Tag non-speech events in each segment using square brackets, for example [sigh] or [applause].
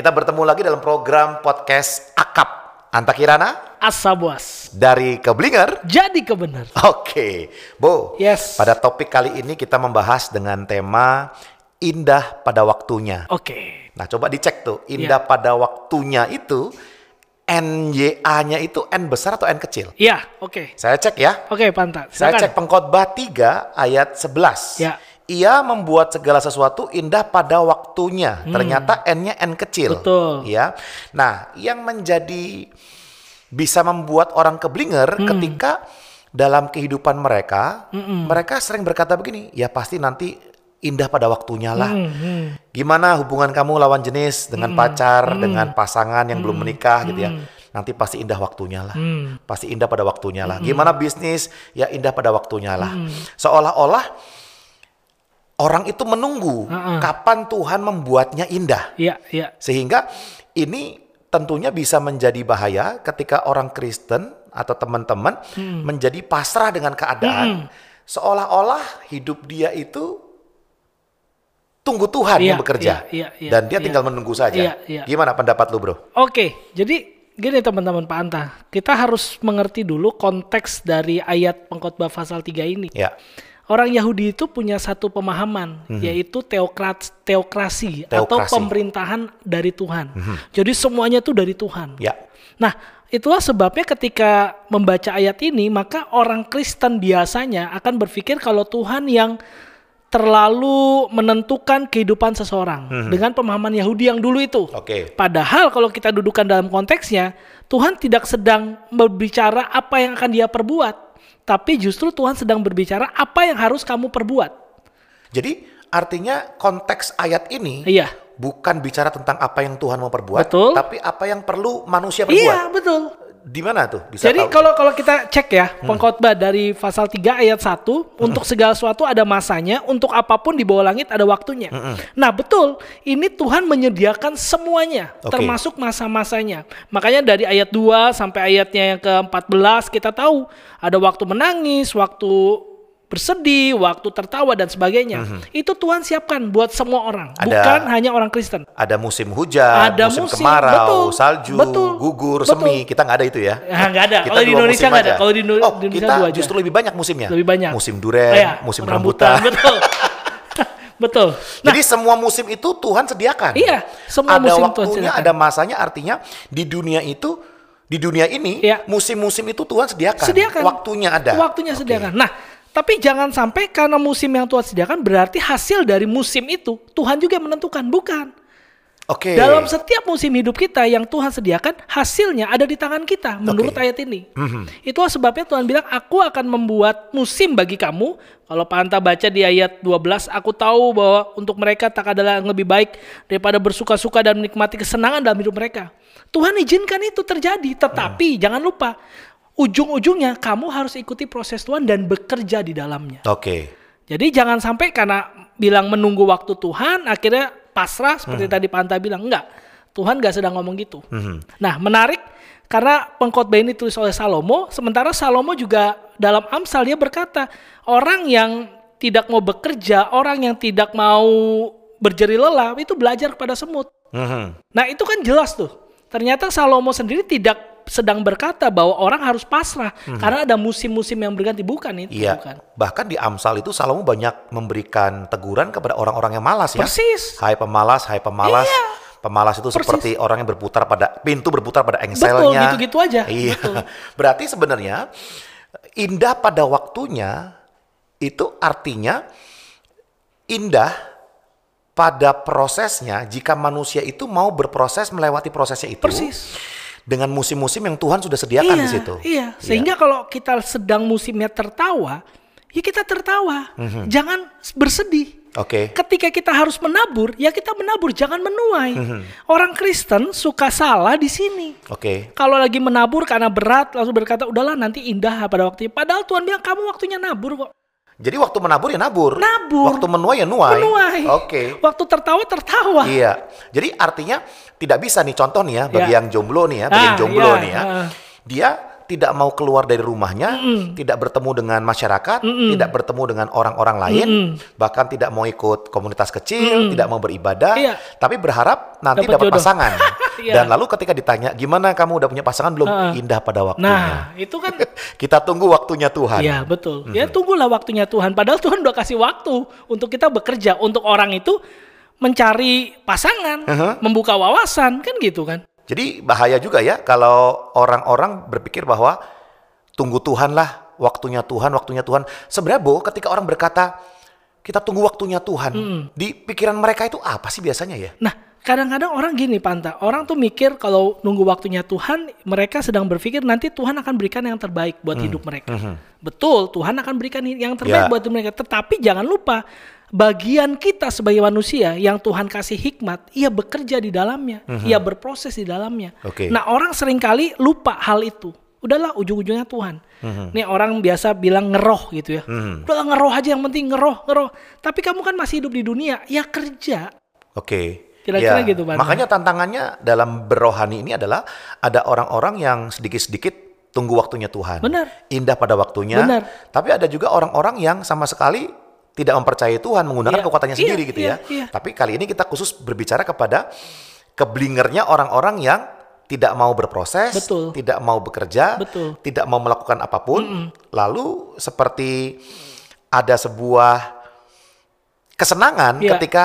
Ya, kita bertemu lagi dalam program podcast Akap. Anta Kirana Asabuas. dari Keblinger. Jadi kebenar. Oke, Bo. Yes. Pada topik kali ini kita membahas dengan tema indah pada waktunya. Oke. Nah, coba dicek tuh, indah pada waktunya itu NYA-nya itu N besar atau N kecil? Ya, oke. Saya cek ya. Oke, pantat. Saya cek pengkhotbah 3 ayat 11. Ya. Ia membuat segala sesuatu indah pada waktunya. Ternyata N-nya N kecil. Hmm. Betul. Ya. Nah, yang menjadi bisa membuat orang keblinger Hmm. ketika dalam kehidupan mereka, mereka sering berkata begini, ya pasti nanti indah pada waktunya lah. Hmm, Gimana hubungan kamu lawan jenis dengan pacar, dengan pasangan yang belum menikah gitu ya. Nanti pasti indah waktunya lah. Pasti indah pada waktunya lah. Gimana bisnis? Ya indah pada waktunya lah. Seolah-olah orang itu menunggu kapan Tuhan membuatnya indah. Iya, iya. Sehingga ini tentunya bisa menjadi bahaya ketika orang Kristen atau teman-teman Hmm. menjadi pasrah dengan keadaan. Seolah-olah hidup dia itu tunggu Tuhan Iya, yang bekerja. iya, iya, iya, dan dia iya. tinggal menunggu saja. Iya. Gimana pendapat lu, Bro? Oke, jadi gini teman-teman Pak Anta. Kita harus mengerti dulu konteks dari ayat pengkhotbah pasal 3 ini. Ya. Orang Yahudi itu punya satu pemahaman, yaitu teokrat, teokrasi, atau. Teokrasi. Mhm. pemerintahan dari Tuhan. Jadi semuanya itu dari Tuhan. Ya. Nah, itulah sebabnya ketika membaca ayat ini, maka orang Kristen biasanya akan berpikir kalau Tuhan yang terlalu menentukan kehidupan seseorang dengan pemahaman Yahudi yang dulu itu. Oke. Padahal kalau kita dudukan dalam konteksnya, Tuhan tidak sedang berbicara apa yang akan dia perbuat, tapi justru Tuhan sedang berbicara apa yang harus kamu perbuat. Jadi artinya konteks ayat ini Iya. bukan bicara tentang apa yang Tuhan mau perbuat, Betul. tapi apa yang perlu manusia perbuat. Iya, betul. Di mana tuh? Bisa Jadi tahu? kalau kalau kita cek ya pengkhotbah dari pasal 3 ayat 1 untuk segala sesuatu ada masanya, untuk apa pun di bawah langit ada waktunya. Nah, betul. Ini Tuhan menyediakan semuanya Oke. termasuk masa-masanya. Makanya dari ayat 2 sampai ayatnya yang ke-14 kita tahu ada waktu menangis, waktu bersedih, waktu tertawa dan sebagainya. Itu Tuhan siapkan buat semua orang, Ada- bukan hanya orang Kristen. ada musim hujan, Ada musim, musim, kemarau, betul, salju, betul, gugur, betul. semi. Kita nggak ada itu ya. Ya, nggak ada. Kalau di Indonesia nggak ada. Kalau di Indo- oh, di Indonesia kita dua aja. justru lebih banyak musimnya. Lebih banyak. Musim duren, Iya, musim rambutan. [laughs] Betul. [laughs] betul. Nah, Jadi semua musim itu Tuhan sediakan. Iya, semua ada musim Tuhan waktunya, sediakan. ada masanya. Artinya di dunia itu, di dunia ini, Iya. musim-musim itu Tuhan sediakan. sediakan. Waktunya ada. Waktunya Oke. sediakan. Nah, tapi jangan sampai karena musim yang Tuhan sediakan berarti hasil dari musim itu Tuhan juga menentukan, bukan. Oke. Dalam setiap musim hidup kita yang Tuhan sediakan, hasilnya ada di tangan kita menurut Oke. ayat ini. Itulah sebabnya Tuhan bilang, "Aku akan membuat musim bagi kamu." Kalau Pak Anta baca di ayat 12, "Aku tahu bahwa untuk mereka tak adalah yang lebih baik daripada bersuka-suka dan menikmati kesenangan dalam hidup mereka." Tuhan izinkan itu terjadi, tetapi jangan lupa ujung-ujungnya kamu harus ikuti proses Tuhan dan bekerja di dalamnya. Oke. Jadi jangan sampai karena bilang menunggu waktu Tuhan akhirnya pasrah seperti tadi Pak Anta bilang enggak. Tuhan nggak sedang ngomong gitu. Nah menarik karena pengkhotbah ini tulis oleh Salomo, sementara Salomo juga dalam Amsal dia berkata orang yang tidak mau bekerja, orang yang tidak mau berjeri lelah itu belajar kepada semut. Mhm. Nah itu kan jelas tuh. Ternyata Salomo sendiri tidak sedang berkata bahwa orang harus pasrah karena ada musim-musim yang berganti bukan itu Iya. bukan. Bahkan di Amsal itu Salomo banyak memberikan teguran kepada orang-orang yang malas ya. Persis. Hai pemalas, hai pemalas. Iya. Pemalas itu Persis. seperti orang yang berputar pada pintu berputar pada Betul, engselnya. gitu-gitu aja. Iya. Betul. [laughs] Berarti sebenarnya indah pada waktunya itu artinya indah pada prosesnya jika manusia itu mau berproses melewati prosesnya itu Persis. Dengan musim-musim yang Tuhan sudah sediakan iya, di situ. Iya, sehingga kalau kita sedang musimnya tertawa, ya kita tertawa. Mhm. Jangan bersedih. Oke. Ketika kita harus menabur, ya kita menabur, jangan menuai. Mhm. Orang Kristen suka salah di sini. Oke. Kalau lagi menabur karena berat, langsung berkata, udahlah nanti indah pada waktunya. Padahal Tuhan bilang, kamu waktunya nabur kok. Jadi waktu menabur ya nabur. Nabur. Waktu menuai ya nuai. Menuai. Oke. Waktu tertawa, tertawa. Iya. Jadi artinya tidak bisa nih contoh nih ya bagi Ya. yang jomblo nih ya, bagi yang Ah, jomblo iya, nih ya. ah. Dia tidak mau keluar dari rumahnya, tidak bertemu dengan masyarakat, tidak bertemu dengan orang-orang lain, bahkan tidak mau ikut komunitas kecil, tidak mau beribadah, Iya. tapi berharap nanti Dapat dapat pasangan. [laughs] Iya. Dan lalu ketika ditanya, gimana kamu udah punya pasangan belum? Heeh. Indah pada waktunya. Nah, itu kan [laughs] Kita tunggu waktunya Tuhan. Iya betul. Ya tunggulah waktunya Tuhan. Padahal [laughs] Tuhan udah kasih waktu untuk kita bekerja. Untuk orang itu mencari pasangan, Uh-huh. membuka wawasan, kan gitu kan? Jadi bahaya juga ya kalau orang-orang berpikir bahwa tunggu Tuhan lah, waktunya Tuhan, waktunya Tuhan. Sebenarnya Bo, ketika orang berkata kita tunggu waktunya Tuhan, di pikiran mereka itu apa sih biasanya ya? Nah, kadang-kadang orang gini Panta, orang tuh mikir kalau nunggu waktunya Tuhan, mereka sedang berpikir nanti Tuhan akan berikan yang terbaik buat hidup mereka. Betul, Tuhan akan berikan yang terbaik Ya. buat hidup mereka. Tetapi jangan lupa, bagian kita sebagai manusia yang Tuhan kasih hikmat, ia bekerja di dalamnya, ia berproses di dalamnya. Oke. Nah, orang sering kali lupa hal itu. Udahlah, ujung-ujungnya Tuhan. Nih orang biasa bilang ngeroh gitu ya. Udahlah ngeroh aja yang penting ngeroh, ngeroh. Tapi kamu kan masih hidup di dunia, ya kerja. Oke. Kira-kira Ya, gitu, Bang. Makanya tantangannya dalam berohani ini adalah ada orang-orang yang sedikit-sedikit tunggu waktunya Tuhan. Benar. Indah pada waktunya. Benar. Tapi ada juga orang-orang yang sama sekali tidak mempercayai Tuhan menggunakan Iya. kekuatannya Iya, sendiri gitu iya, ya. iya. Tapi kali ini kita khusus berbicara kepada keblingernya orang-orang yang tidak mau berproses, Betul. tidak mau bekerja, Betul. tidak mau melakukan apa pun, lalu seperti ada sebuah kesenangan Iya. ketika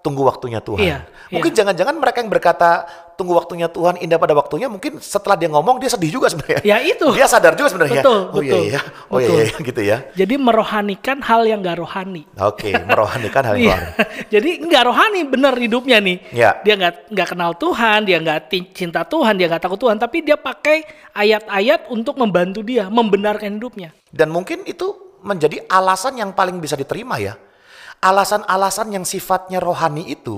tunggu waktunya Tuhan. Iya, Mungkin jangan-jangan mereka yang berkata tunggu waktunya Tuhan indah pada waktunya, mungkin setelah dia ngomong dia sedih juga sebenarnya. Ya itu. Dia sadar juga sebenarnya. Betul, oh betul. iya iya, oh iya, Betul. iya gitu ya. Jadi merohanikan hal yang gak rohani. Oke, [laughs] merohanikan hal Iya. yang [laughs] Jadi nggak rohani bener hidupnya nih. Ya. Dia nggak nggak kenal Tuhan, dia nggak cinta Tuhan, dia nggak takut Tuhan, tapi dia pakai ayat-ayat untuk membantu dia membenarkan hidupnya. Dan mungkin itu menjadi alasan yang paling bisa diterima ya. Alasan-alasan yang sifatnya rohani itu,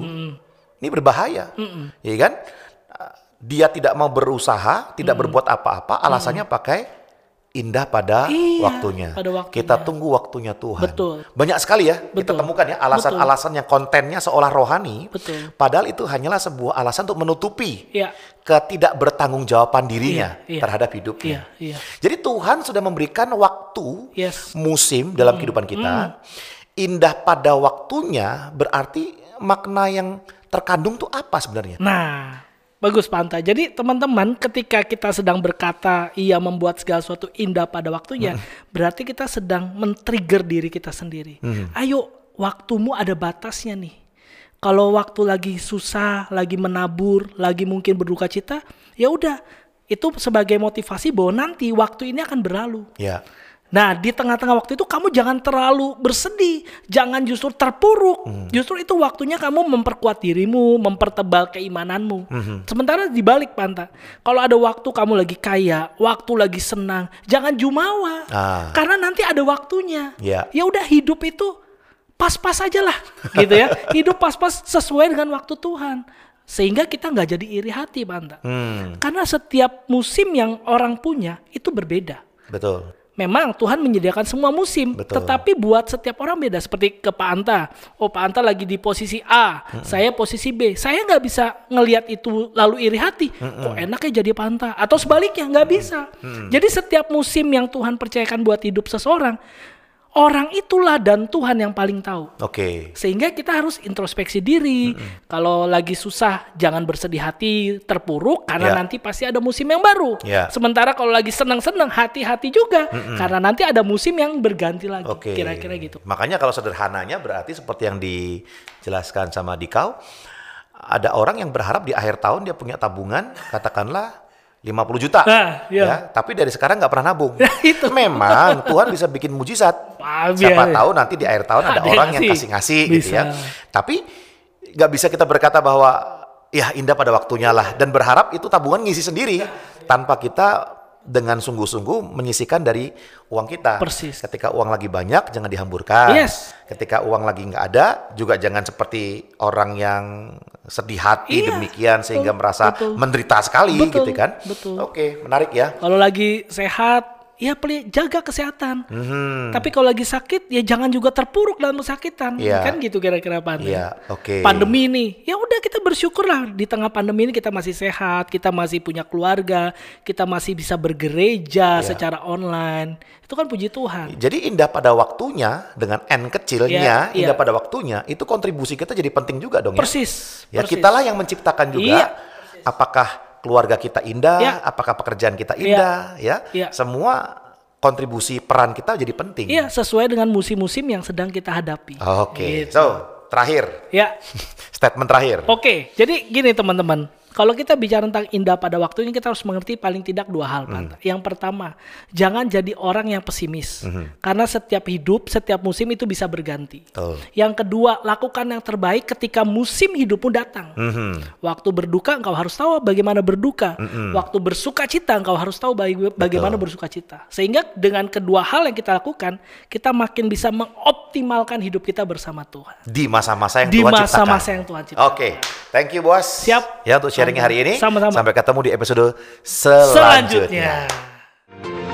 ini berbahaya, ya kan? Dia tidak mau berusaha, tidak berbuat apa-apa, alasannya pakai indah pada Iya, waktunya. pada waktunya. Kita tunggu waktunya Tuhan. Betul. Banyak sekali ya kita Betul. temukan ya alasan-alasan yang kontennya seolah rohani, Betul. padahal itu hanyalah sebuah alasan untuk menutupi Iya. ketidak bertanggungjawaban dirinya Iya, iya. terhadap hidupnya. Iya, iya. Jadi Tuhan sudah memberikan waktu Yes. musim dalam kehidupan kita. Indah pada waktunya berarti makna yang terkandung tuh apa sebenarnya? Nah, bagus Panta. Jadi teman-teman ketika kita sedang berkata ia membuat segala sesuatu indah pada waktunya, berarti kita sedang men-trigger diri kita sendiri. Ayo, waktumu ada batasnya nih. Kalau waktu lagi susah, lagi menabur, lagi mungkin berduka cita, ya udah. Itu sebagai motivasi bahwa nanti waktu ini akan berlalu. Ya, Nah, di tengah-tengah waktu itu kamu jangan terlalu bersedih, jangan justru terpuruk. Justru itu waktunya kamu memperkuat dirimu, mempertebal keimananmu. Sementara di balik Panta, kalau ada waktu kamu lagi kaya, waktu lagi senang, jangan jumawa. Ah. Karena nanti ada waktunya. Ya. Ya udah hidup itu pas-pas aja lah, [laughs] gitu ya. Hidup pas-pas sesuai dengan waktu Tuhan. Sehingga kita nggak jadi iri hati, Panta. hmm, Karena setiap musim yang orang punya itu berbeda. betul. Memang Tuhan menyediakan semua musim, Betul. tetapi buat setiap orang beda. Seperti ke Pak Anta, oh Pak Anta lagi di posisi A, saya posisi B. Saya nggak bisa ngelihat itu lalu iri hati. Kok enaknya jadi Pak Anta? Atau sebaliknya nggak bisa. Jadi setiap musim yang Tuhan percayakan buat hidup seseorang, orang itulah dan Tuhan yang paling tahu. Oke. Sehingga kita harus introspeksi diri. Kalau lagi susah, jangan bersedih hati, terpuruk karena Ya. nanti pasti ada musim yang baru. Ya. Sementara kalau lagi senang-senang, hati-hati juga karena nanti ada musim yang berganti lagi. Oke. Kira-kira gitu. Makanya kalau sederhananya berarti seperti yang dijelaskan sama Dikau, ada orang yang berharap di akhir tahun dia punya tabungan, katakanlah 50 juta. Nah, iya. ya, tapi dari sekarang nggak pernah nabung. [laughs] Itu. Memang Tuhan bisa bikin mujizat. [laughs] Wah, Siapa biar- tahu nanti di akhir tahun ada Ada orang yang ngasih. kasih-ngasih gitu ya. Tapi nggak bisa kita berkata bahwa ya indah pada waktunya lah dan berharap itu tabungan ngisi sendiri tanpa kita dengan sungguh-sungguh menyisikan dari uang kita. Persis. Ketika uang lagi banyak jangan dihamburkan. Yes. Ketika uang lagi nggak ada juga jangan seperti orang yang sedih hati Iya, demikian sehingga betul, merasa betul. menderita sekali Betul, gitu kan. betul. Oke, menarik ya. Kalau lagi sehat, ya peli- jaga kesehatan. Mhm. Tapi kalau lagi sakit ya jangan juga terpuruk dalam kesakitan. Iya. Kan gitu kira-kira Pak Andre. Iya, oke. Pandemi ini, ya udah kita bersyukurlah di tengah pandemi ini kita masih sehat, kita masih punya keluarga, kita masih bisa bergereja Iya. secara online. Itu kan puji Tuhan. Jadi indah pada waktunya dengan N kecilnya, Iya, indah iya. pada waktunya, itu kontribusi kita jadi penting juga dong ya. Persis. Ya persis. kitalah yang menciptakan juga. Iya. Apakah keluarga kita indah, Iya. apakah pekerjaan kita indah, ya. Iya. Semua kontribusi peran kita jadi penting. Iya, sesuai dengan musim-musim yang sedang kita hadapi. Oke. Gitu. So, terakhir, Ya. [laughs] statement terakhir. Oke, jadi gini teman-teman. Kalau kita bicara tentang indah pada waktunya, kita harus mengerti paling tidak dua hal. Pak. Yang pertama, jangan jadi orang yang pesimis. Karena setiap hidup, setiap musim itu bisa berganti. Betul. Yang kedua, lakukan yang terbaik ketika musim hidupmu datang. Mhm. Waktu berduka, engkau harus tahu bagaimana berduka. Waktu bersuka cita, engkau harus tahu baga- bagaimana bersuka cita. Sehingga dengan kedua hal yang kita lakukan, kita makin bisa mengoptimalkan hidup kita bersama Tuhan. Di masa-masa yang Tuhan ciptakan. masa-masa yang Tuhan ciptakan. Oke, thank you bos. Siap. Ya untuk sharing hari ini. Sama-sama. Sampai ketemu di episode selanjutnya. selanjutnya.